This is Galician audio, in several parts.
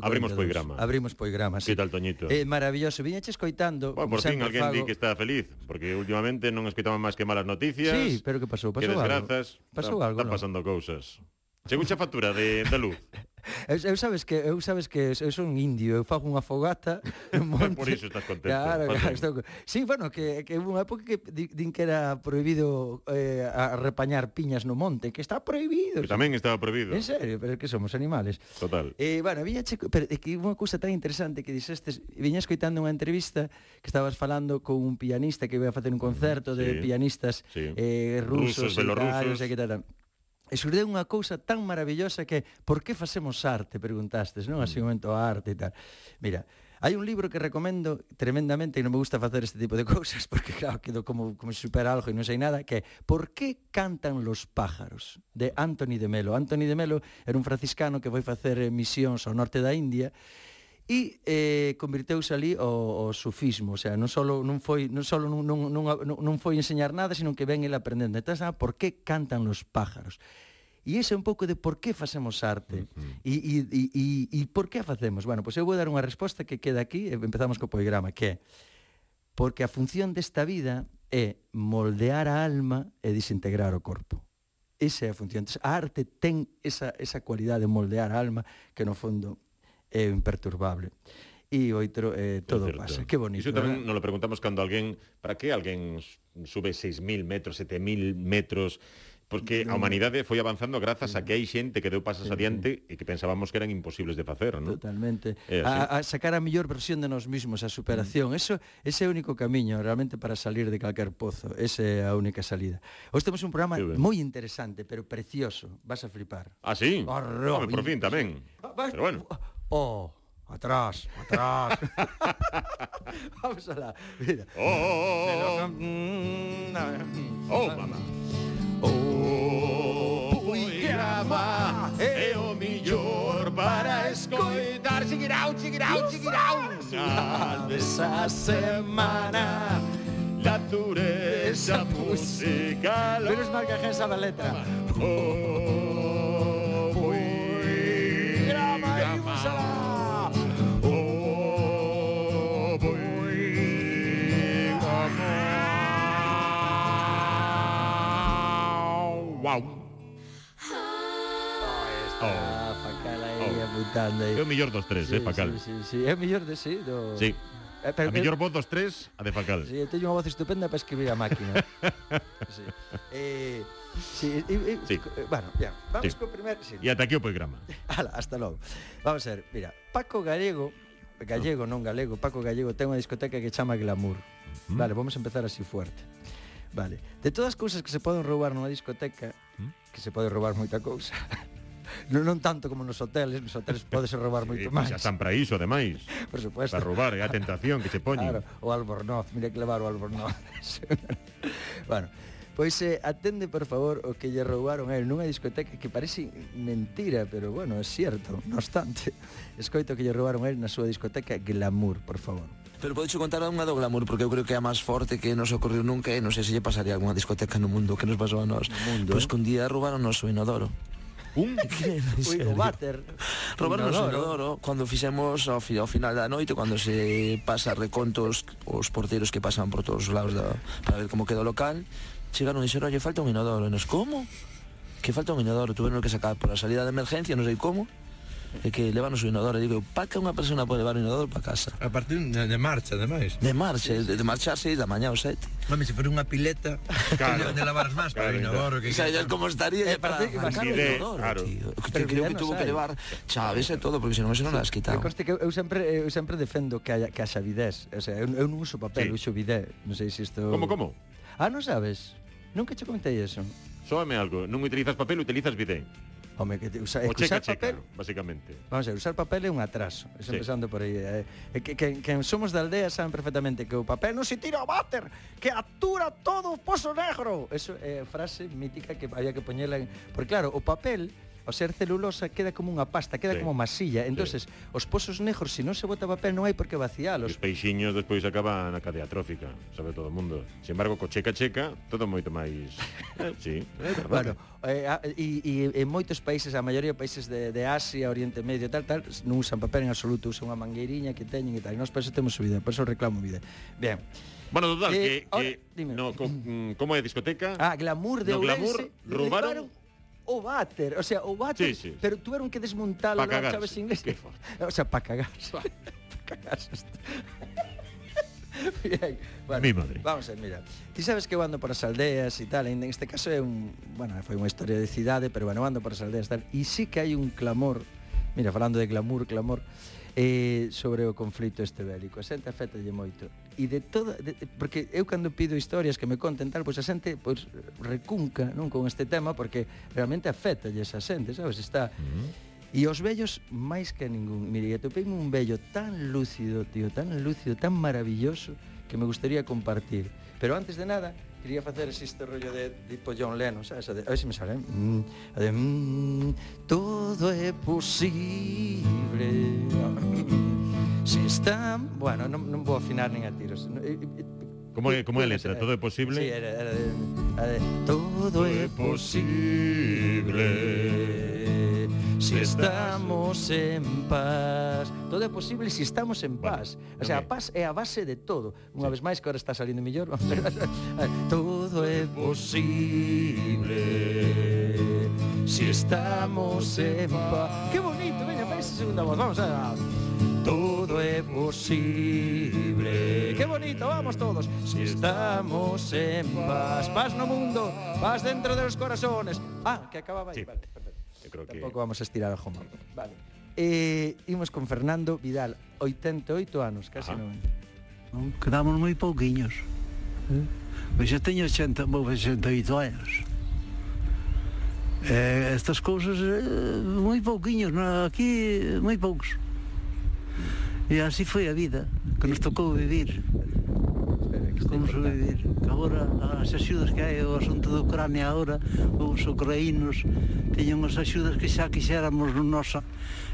Abrimos poigrama. Abrimos poigrama, sí. Que tal, Toñito? Eh, maravilloso. Viñache escoitando... Bueno, por fin alguén fago... di que está feliz, porque últimamente non escoitamos máis que malas noticias. Sí, pero que pasou? Pasou que desgrazas, algo. está, algo, Están no? pasando cousas. Chegou xa factura de, da luz. Eu, eu sabes que eu sabes que eu son indio, eu fago unha fogata no monte. Por iso estás contento. Claro, claro, estou... Sí, bueno, que que unha época que din que era prohibido eh, a repañar piñas no monte, que está prohibido. Que tamén estaba prohibido. En serio, pero é que somos animales. Total. Eh, bueno, viña che, pero é que unha cousa tan interesante que dixestes, viña escoitando unha entrevista que estabas falando con un pianista que iba a facer un concerto sí. de pianistas sí. eh rusos, rusos belorrusos e que tal. tal E surdeu unha cousa tan maravillosa que por que facemos arte, preguntastes, non? Así mm. un momento a arte e tal. Mira, hai un libro que recomendo tremendamente e non me gusta facer este tipo de cousas porque claro, quedo como como supera algo e non sei nada, que Por que cantan los pájaros de Anthony de Melo. Anthony de Melo era un franciscano que foi facer eh, misións ao norte da India e eh, convirteuse ali o, o sufismo, o sea, non solo non foi non solo non, non, non, non foi enseñar nada, sino que ven ele aprendendo. Entón, sabe por que cantan os pájaros? E ese é un pouco de por que facemos arte e uh -huh. e por que a facemos. Bueno, pois pues eu vou dar unha resposta que queda aquí, empezamos co poigrama, que é porque a función desta vida é moldear a alma e desintegrar o corpo. Esa é a función. Entón, a arte ten esa, esa cualidade de moldear a alma que no fondo é imperturbable e oitro eh, todo pasa. Que bonito. Iso tamén nos lo preguntamos cando alguén, para que alguén sube 6.000 metros, 7.000 metros, Porque a humanidade foi avanzando grazas a que hai xente que deu pasas adiante e que pensábamos que eran imposibles de facer, non? Totalmente. É a, a sacar a mellor versión de nós mismos, a superación. Mm. Eso, ese é o único camiño realmente para salir de calquer pozo. ese é a única salida. Hoxe temos un programa moi interesante, pero precioso. Vas a flipar. Ah, sí? Oh, Robin. Por fin tamén. Vas, pero bueno. Oh, atrás, atrás. Vamos alá. Mira. Oh, oh, oh, mm, mm, oh, oh. Oh, Oh, mamá. Oh, grama é o millor para escoitar. Chiquirau, chiquirau, chiquirau. Desa semana. Natureza musical. Menos mal que a letra. Oh, cantando aí. É o mellor dos tres, eh, sí, eh, Facal. Sí, sí, sí, é o mellor de sí, do... Sí. Eh, pero, a mellor voz dos tres, a de Facal. Sí, eu teño unha voz estupenda para escribir a máquina. sí. Eh, sí, eh, sí. Bueno, ya, vamos sí. co primer... Sí. E ata aquí o programa. Ala, hasta logo. Vamos a ver, mira, Paco Gallego, Gallego, non galego, Paco Gallego, ten unha discoteca que chama Glamour. Mm. Vale, vamos a empezar así fuerte. Vale. De todas as cousas que se poden roubar nunha discoteca, mm. que se pode roubar moita cousa, non, non tanto como nos hoteles, nos hoteles podese roubar moito máis. Xa están para iso, ademais. Por supuesto. Para roubar, é a tentación que se poñen. Claro, o Albornoz, mira que levar o Albornoz. bueno, Pois eh, atende, por favor, o que lle roubaron a él nunha discoteca que parece mentira, pero bueno, é cierto, no obstante. Escoito que lle roubaron a él na súa discoteca Glamour, por favor. Pero podes contar unha do Glamour, porque eu creo que é a máis forte que nos ocorreu nunca e non sei se lle pasaría a algunha discoteca no mundo que nos pasou a nós. Pois eh. que un día roubaron o noso inodoro. Un? Ui, o váter. Roubaron o inodoro cando fixemos ao, fi, ao final da noite, cando se pasa recontos os porteiros que pasan por todos os lados da, para ver como queda o local, chegaron e dixeron, oye, falta un inodoro. E nos, como? Que falta un inodoro, tuveron que sacar por a salida de emergencia, non sei como, é que levanos o inodoro e Digo, pa que unha persona pode levar o inodoro para casa? A partir de, de marcha, ademais. De marcha, de, de marchar seis da mañá ou sete. Mami, se for unha pileta, claro. de lavar as más claro, para o inodoro. Que, o sea, que... como estaría eh, para marcar o inodoro, claro. tío. Pero creo que tuvo que levar chaves e todo, porque senón eso non as quitaba. Coste que eu sempre, eu sempre defendo que haya, que haxa bidés. O sea, eu, eu non uso papel, sí. uso bidé. Non sei se isto... Como, como? Ah, non sabes? Nunca che comentei eso. Sóame algo, non utilizas papel, utilizas bidé. Home, que te, usa, o checa, usar checa, papel, básicamente. basicamente. Vamos a ver, usar papel é un atraso, sí. empezando por aí. Eh, eh que, que, que somos da aldea saben perfectamente que o papel non se tira ao váter, que atura todo o pozo negro. Eso é eh, frase mítica que había que poñela en... Porque claro, o papel o ser celulosa queda como unha pasta, queda sí. como masilla. Entonces, sí. os pozos negros, se si non se bota papel, non hai por que vacialos. Os peixiños despois acaban na cadea trófica, sabe todo o mundo. Sin embargo, co checa checa, todo moito máis... eh, sí, é verdade. Bueno, eh, e, e en moitos países, a maioría de países de, de Asia, Oriente Medio, tal, tal, non usan papel en absoluto, usan unha mangueiriña que teñen e tal. E nós por eso temos vida, por eso reclamo vida. Bien. Bueno, total, eh, que, que dime. no, co, mm, como é discoteca? Ah, glamour de no, Ourense. Glamour, roubaron o váter, o sea, o váter, sí, sí. pero tuvieron que desmontar las chaves inglesas. O sea, para cagarse. para cagarse. Bien, bueno, Mi madre. Vamos a ver, mira. Ti sabes que eu ando por as aldeas e tal, en este caso é un, bueno, foi unha historia de cidade, pero bueno, ando por as aldeas e tal, e sí que hai un clamor, mira, falando de clamor, clamor, eh, sobre o conflito este bélico. A xente afétalle moito. E de toda, de, porque eu cando pido historias que me conten tal, pois a xente pois, recunca non con este tema porque realmente afectalle a xente, sabes? Está... Uh -huh. E os vellos máis que ningún. Mire, atopei un vello tan lúcido, tío, tan lúcido, tan maravilloso que me gustaría compartir. Pero antes de nada, quería facer este rollo de tipo John Lennon, sabes? A, de, a ver se me sale. Mm, a de, mm, todo é posible. Si está... Bueno, non, non vou afinar nin a tiros. Como é, como é a letra? Todo é posible? Sí, era, era de, a de, todo é posible si estamos en paz. Todo é posible se si estamos en paz. Bueno, o sea, a paz é a base de todo. Unha sí. vez máis que agora está salindo mellor. todo é posible si estamos en paz. Que bonito, veña, fai segunda voz. Vamos a Todo é posible. Qué bonito, vamos todos. Si estamos en paz, paz no mundo, paz dentro de los corazones. Ah, que acababa aí. Sí. Vale, perfecto. Eu creo que... Tampouco vamos a estirar a Joma. Vale. Eh, imos con Fernando Vidal, 88 anos, casi Ajá. 90. Non, quedamos moi pouquiños. Eh? Pois eu teño 80, 68 anos. Eh, estas cousas eh, moi pouquiños, no? aquí eh, moi poucos. E así foi a vida que nos tocou vivir convivir agora as axudas que hai o asunto de Ucrania agora os ucraínos teñen as axudas que xa quixéramos no nosa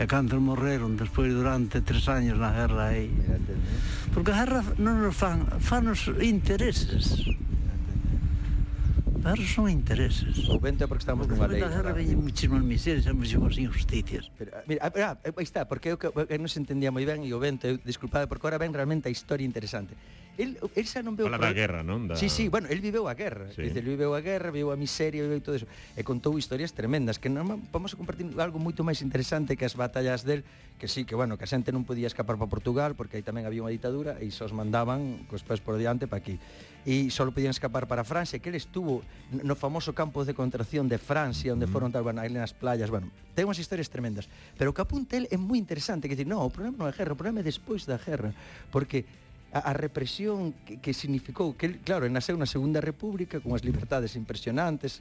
e cando morreron despois durante tres años na guerra aí. Porque a guerra non nos fan fanos intereses. Pero son intereses. Ou vente porque estamos nunha lei. Agora veñen muchísimas miserias, muchísimas injusticias. Pero, ah, mira, ah, ah, aí está, porque eu, eu non se entendía moi ben e o vento, eu, disculpade, porque agora ven realmente a historia interesante. El, el xa non veu... Fala da guerra, non? Da... Sí, sí, bueno, el viveu a guerra. Sí. Dice, viveu a guerra, viveu a miseria, viveu todo eso. E contou historias tremendas, que non vamos a compartir algo moito máis interesante que as batallas del, que sí, que bueno, que a xente non podía escapar para Portugal, porque aí tamén había unha ditadura e só os mandaban cos pés por diante para aquí e solo podían escapar para Francia, que ele estuvo no famoso campo de concentración de Francia, onde mm. foron tal, bueno, aí nas playas, bueno, ten unhas historias tremendas. Pero o Capuntel é moi interesante, que dicir, no, o problema non é a guerra, o problema é despois da guerra, porque a, a represión que, que significou que, claro, nasceu na Segunda República con as libertades impresionantes,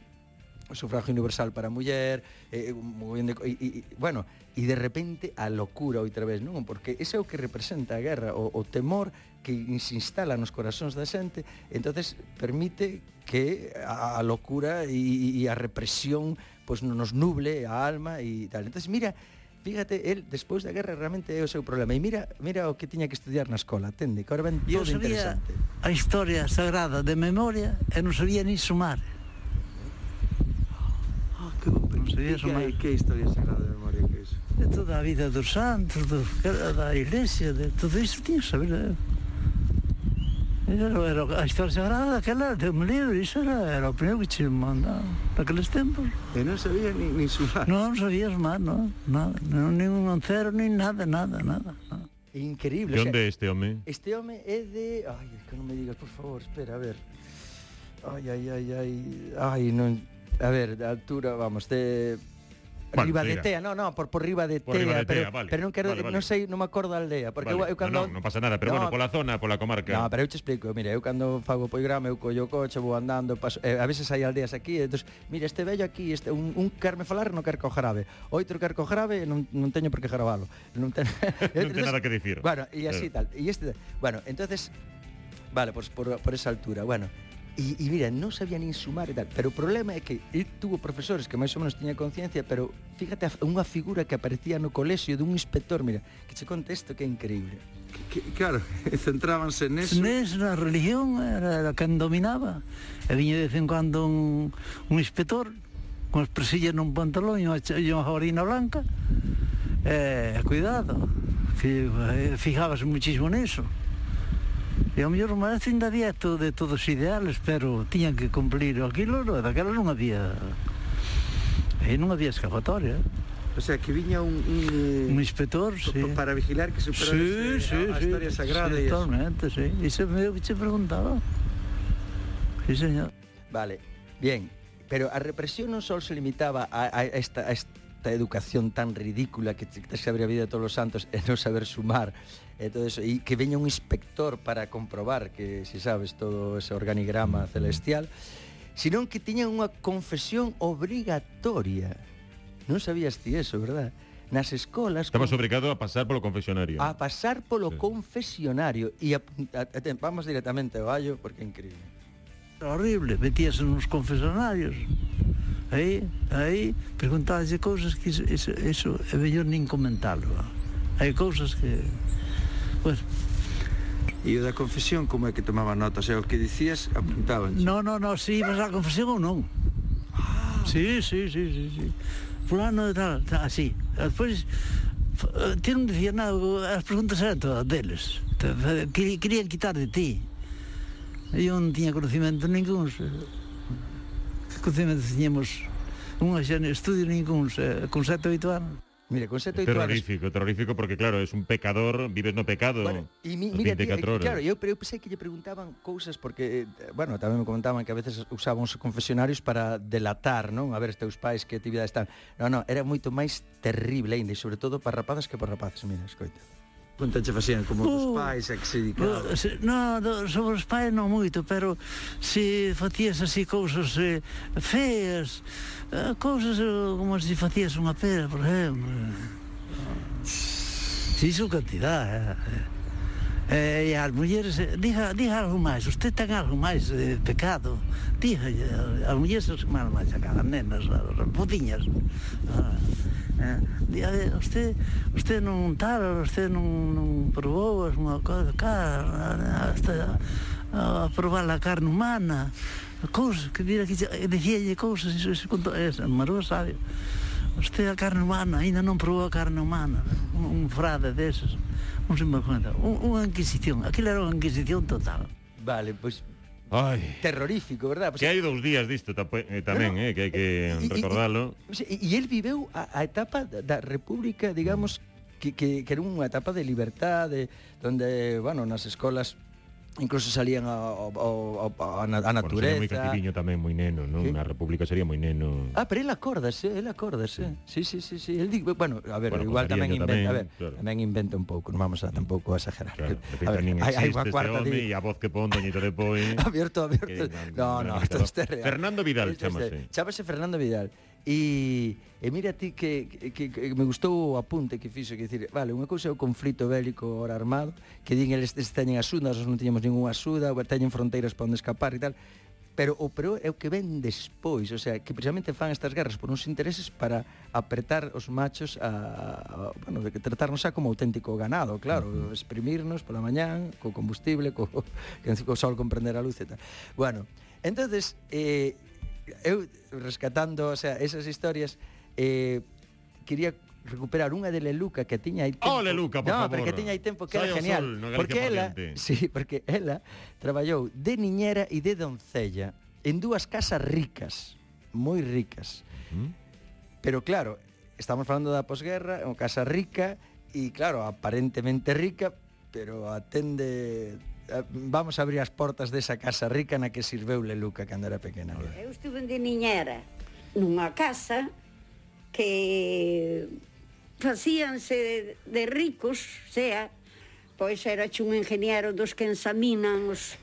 o sufragio universal para a muller, eh, de, e, e, bueno, e de repente a locura outra vez, non? Porque ese é o que representa a guerra, o, o temor que se instala nos corazóns da xente, entonces permite que a, a locura e, e a represión pois nos nuble a alma e tal. Entonces mira, fíjate, el despois da guerra realmente é o seu problema. E mira, mira o que tiña que estudiar na escola, atende, que ahora ven todo sabía interesante. a historia sagrada de memoria e non sabía ni sumar. Ah, que, non sabía sumar. Que, que historia sagrada de memoria que é iso? De toda a vida dos santos, do, da iglesia, de todo iso tiña que saber. Eh? Era, a historia sagrada daquela, de un libro, iso era, era o primeiro que che mandaba naqueles tempos. E non sabía ni, ni sumar? Non, non sabías máis, non, nada, non, nin un cero, nin nada, nada, nada. nada. Increíble. De onde o sea, este home? Este home é de... Ai, que non me digas, por favor, espera, a ver. Ai, ai, ai, ai, ai, non... A ver, de altura, vamos, de Bueno, riba de Tea, no, no, por, por riba de por Tea, riba de pero, tea, vale, pero non quero vale, vale. non sei, non me acordo a aldea, porque vale. eu, eu cando no, no, non pasa nada, pero no, bueno, pola zona, pola comarca. No, pero eu te explico, mira, eu cando fago poigrama, eu collo o coche, vou andando, paso, eh, a veces hai aldeas aquí, entonces, mira, este vello aquí, este un, un querme falar, non quer co jarabe. Outro quer co jarabe, non, non teño por que jarabalo. Non, ten... non ten nada que dicir. Bueno, e así pero... tal. E este, bueno, entonces Vale, pues por, por esa altura. Bueno, E, e mira, non sabía nin sumar e tal Pero o problema é que el tuvo profesores que máis ou menos tiña conciencia Pero fíjate, unha figura que aparecía no colexio dun inspector Mira, que che conte isto que é increíble. Que, Claro, centrábanse neso Nes na religión era, era quen dominaba. E viña de vez en cando un, un inspector Con as presillas nun pantalón e unha, e unha blanca. E eh, cuidado que, eh, Fijabas muchísimo neso E ao mellor o maestro ainda había todo de todos os ideales, pero tiñan que cumplir aquilo, daquela non había... E non había escapatoria. O sea, que viña un... Un, un inspector, sí. Para vigilar que se sí, ese, sí, a, a sí, historia sagrada. Sí, totalmente, sí. Iso me se preguntaba. Sí, señor. Vale, bien. Pero a represión non só se limitaba a, a esta, a esta educación tan ridícula que te sabe a vida de todos os santos e non saber sumar todo eso, e que veña un inspector para comprobar que si sabes todo ese organigrama celestial, senón que tiñan unha confesión obrigatoria. Non sabías ti eso, verdad? Nas escolas... estabas con... a pasar polo confesionario. A pasar polo sí. confesionario. E a, a, a, vamos directamente ao allo, porque é increíble. Horrible, metíase nos confesionarios. Aí, aí, preguntábase cousas que eso, eso, iso é mellor nin comentalo. Hai cousas que Bueno. E o da confesión, como é que tomaba notas? E o que dicías, apuntaban? Non, non, non, si ibas á confesión ou non. Si, Sí, sí, sí, sí, sí. Fulano de tal, tal así. Despois, eh, ti non dicía nada, as preguntas eran todas deles. Querían quitar de ti. Eu non tiña conocimento ningún. Que conocimento tiñemos? Unha xa en estudio ningún, con sete oito anos. Mire, con 7 8 terrorífico, anos... terrorífico porque claro, es un pecador, vives no pecado. Bueno, e mi, mira, 24 horas. claro, eu, eu pensei que lle preguntaban cousas porque eh, bueno, tamén me comentaban que a veces usaban os confesionarios para delatar, non? A ver, os teus pais que actividade están. Non, non, era moito máis terrible aínda, sobre todo para rapazas que para rapaces, mira, escoita. Contache facían como uh, dos pais, a que se dedicaban? Uh, no, do, sobre os pais non moito, pero se facías así cousas eh, feas, eh, cousas eh, como se facías unha pera, por exemplo. Si, sí, su cantidad, eh. Eh, e as mulleres, eh, diga, diga algo máis, usted ten algo máis de eh, pecado. Diga, as mulleres se máis a cada nenas, as putiñas. Ah. Eh? Día, usted, usted non tal, usted non, non probou as unha cosa, cara, hasta a, a probar a carne humana, cousas, que mira que dicíalle cousas, iso, iso, iso, iso, Marúa sabe. Usted a carne humana, aínda non probou a carne humana, un, un frade deses, un sinvergüenza, un, unha inquisición, aquilo era unha inquisición total. Vale, pois pues Ay. terrorífico, verdad? Pois, que hai dous días disto tamén, eh, eh, que hai que recordalo. E el viveu a, a etapa da República, digamos, que, que, que era unha etapa de libertade, donde, bueno, nas escolas incluso salían a, a, a, a natureza. Bueno, moi cativiño tamén, moi neno, non? ¿Sí? Na República sería moi neno. Ah, pero ele acórdase, ele acórdase. Sí, sí, sí, sí. sí. El di, bueno, a ver, bueno, igual tamén inventa, tamén, a ver, claro. tamén inventa un pouco, non vamos a mm. tampouco a exagerar. Claro, a ver, hai, hai unha cuarta este di... e a voz que pon doñito de poi. abierto, abierto. Que, no, no, no, no esto es real. Fernando Vidal, chamase. Chamase Fernando Vidal. E, e mira ti que, que, que me gustou o apunte que fixo que dicir, vale, unha cousa é o conflito bélico ora armado, que din eles teñen axuda, nós non teñemos ninguna axuda, ou teñen fronteiras para onde escapar e tal, pero o pero é o que ven despois, o sea, que precisamente fan estas guerras por uns intereses para apretar os machos a, a bueno, de que tratarnos xa como auténtico ganado, claro, uh -huh. exprimirnos pola mañán co combustible, co que co sol comprender a luz e tal. Bueno, entonces eh eu rescatando, o sea, esas historias eh, quería recuperar unha de Leluca que tiña aí tempo. Oh, Leluca, por no, favor. pero que tiña aí tempo que Sai era genial. Sol, no porque ela, sí, porque ela traballou de niñera e de doncella en dúas casas ricas, moi ricas. Mm. Pero claro, estamos falando da posguerra, unha casa rica e claro, aparentemente rica, pero atende Eh, vamos a abrir as portas desa casa rica na que sirveu Leluca cando era pequena. Eu estuve de niñera nunha casa que facíanse de ricos, sea, pois era un ingeniero dos que ensaminan os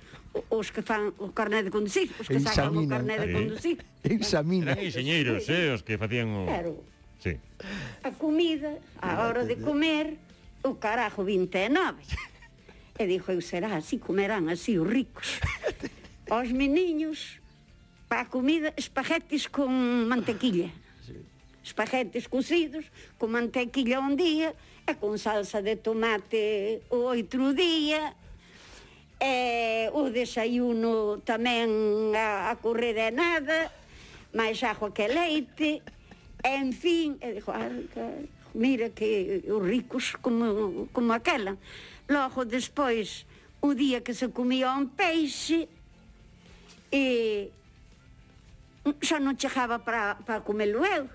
os que fan o carné de conducir, os que sacan o carné de conducir. Ensaminan. Eran enxeñeiros, eh, os que facían o... Claro. Sí. A comida, a hora de comer, o carajo 29. E dixo, eu será así, comerán así os ricos. aos meniños para a comida espaguetis con mantequilla. Espaguetis cocidos con mantequilla un día e con salsa de tomate o outro día. E o desayuno tamén a, a correr de nada, máis agua que leite. En fin, e dixo, "Ah, mira que os ricos como, como aquela. Logo despois, o día que se comía un peixe, e xa non chegaba para, para comelo eu.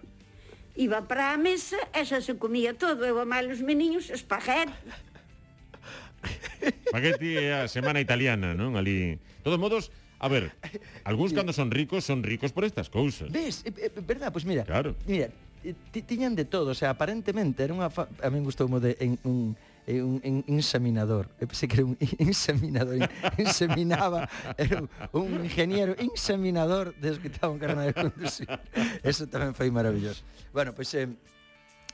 Iba para a mesa e xa se comía todo. Eu amai os meniños espaguete. Spaghetti é a semana italiana, non? Ali... todos modos, A ver, algúns cando son ricos son ricos por estas cousas. Ves, é, é, verdad, pois pues mira, claro. mira, tiñan de todo, o sea, aparentemente era unha fa... a min gustou de en un un, un inseminador, eu pensei que era un inseminador, inseminaba, era un, un ingeniero inseminador des que estaba un carnet de conducir. Eso tamén foi maravilloso. Bueno, pois pues, eh,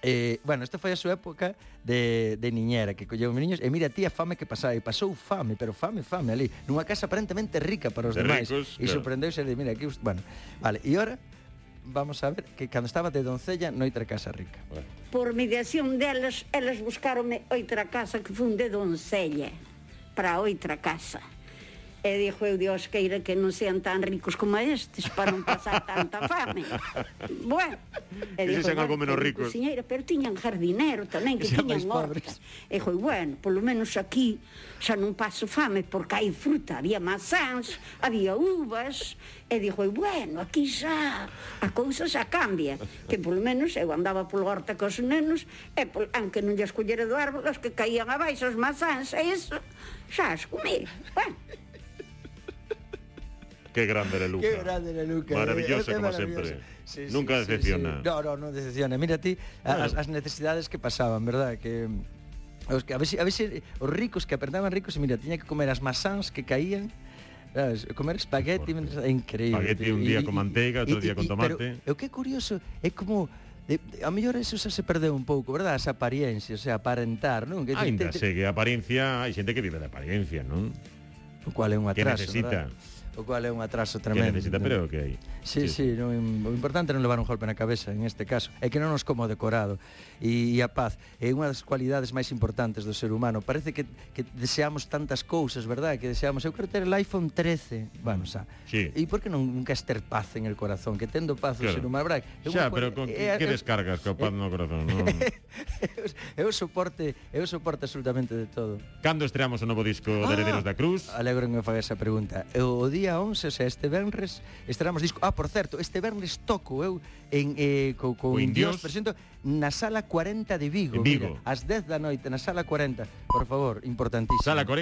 Eh, bueno, esta foi a súa época de, de niñera que colleu os niños e mira tía fame que pasaba e pasou fame, pero fame, fame ali, nunha casa aparentemente rica para os de demais. Ricos, e claro. sorprendeuse de, mira, aquí, bueno, vale, e ora vamos a ver que cando estaba de doncella noitra casa rica. Bueno. Por mediación delas, elas buscaronme outra casa que fun de doncella para outra casa. E dixo eu, Dios, queira que non sean tan ricos como estes para non pasar tanta fame. bueno, e dixo, sean algo menos ricos. Cociñeira, pero tiñan jardinero tamén, que, que tiñan hortas. E dixo, bueno, polo menos aquí xa non paso fame porque hai fruta, había mazáns, había uvas, e dixo, bueno, aquí xa a cousa xa cambia, que polo menos eu andaba polo horta cos nenos, e pol, aunque non lle escollera do árbol, os que caían abaixo os mazáns, e iso, xa as comía. Bueno, Qué grande era Luca. Qué grande era Luca. Eh, maravillosa, como maravilloso. siempre. Sí, Nunca sí, decepciona. Sí, no, no, no decepciona. Mira ti bueno. as, as necesidades que pasaban, verdad? Que os que a veces, a veces os ricos que apertaban ricos, e mira, tiña que comer as masáns que caían Sabes, comer espagueti mientras, é increíble. Espagueti un día y, con manteiga, outro día con tomate. Pero, o que é curioso é como de, de, a mellor eso xa se perdeu un pouco, verdad? As apariencias, o sea, aparentar, non? Que, Ainda te, te... sei que a apariencia, hai xente que vive de apariencia, non? O cual é un atraso, Que necesita. ¿verdad? o cual é un atraso tremendo. Que necesita, pero que hai. Sí, sí, sí no, o importante non levar un golpe na cabeza en este caso, é que non nos como decorado. E, e a paz é unha das cualidades máis importantes do ser humano. Parece que, que deseamos tantas cousas, verdad? Que deseamos, eu quero ter el iPhone 13, bueno, xa. Sí. E por que non nunca ter paz en el corazón? Que tendo paz claro. o ser humano, verdad? Eu, xa, pero con eh, que, que descargas paz no corazón? No? eu, eu soporte, eu soporte absolutamente de todo. Cando estreamos o novo disco ah, de Herederos da Cruz? Alegro que me faga esa pregunta. Eu, o día día 11, sea, este venres estaremos disco. Ah, por certo, este venres toco eu en eh, co, co Indios, Indios presento na sala 40 de Vigo, en Vigo. Mira, ás 10 da noite na sala 40. Por favor, importantísimo. Sala 40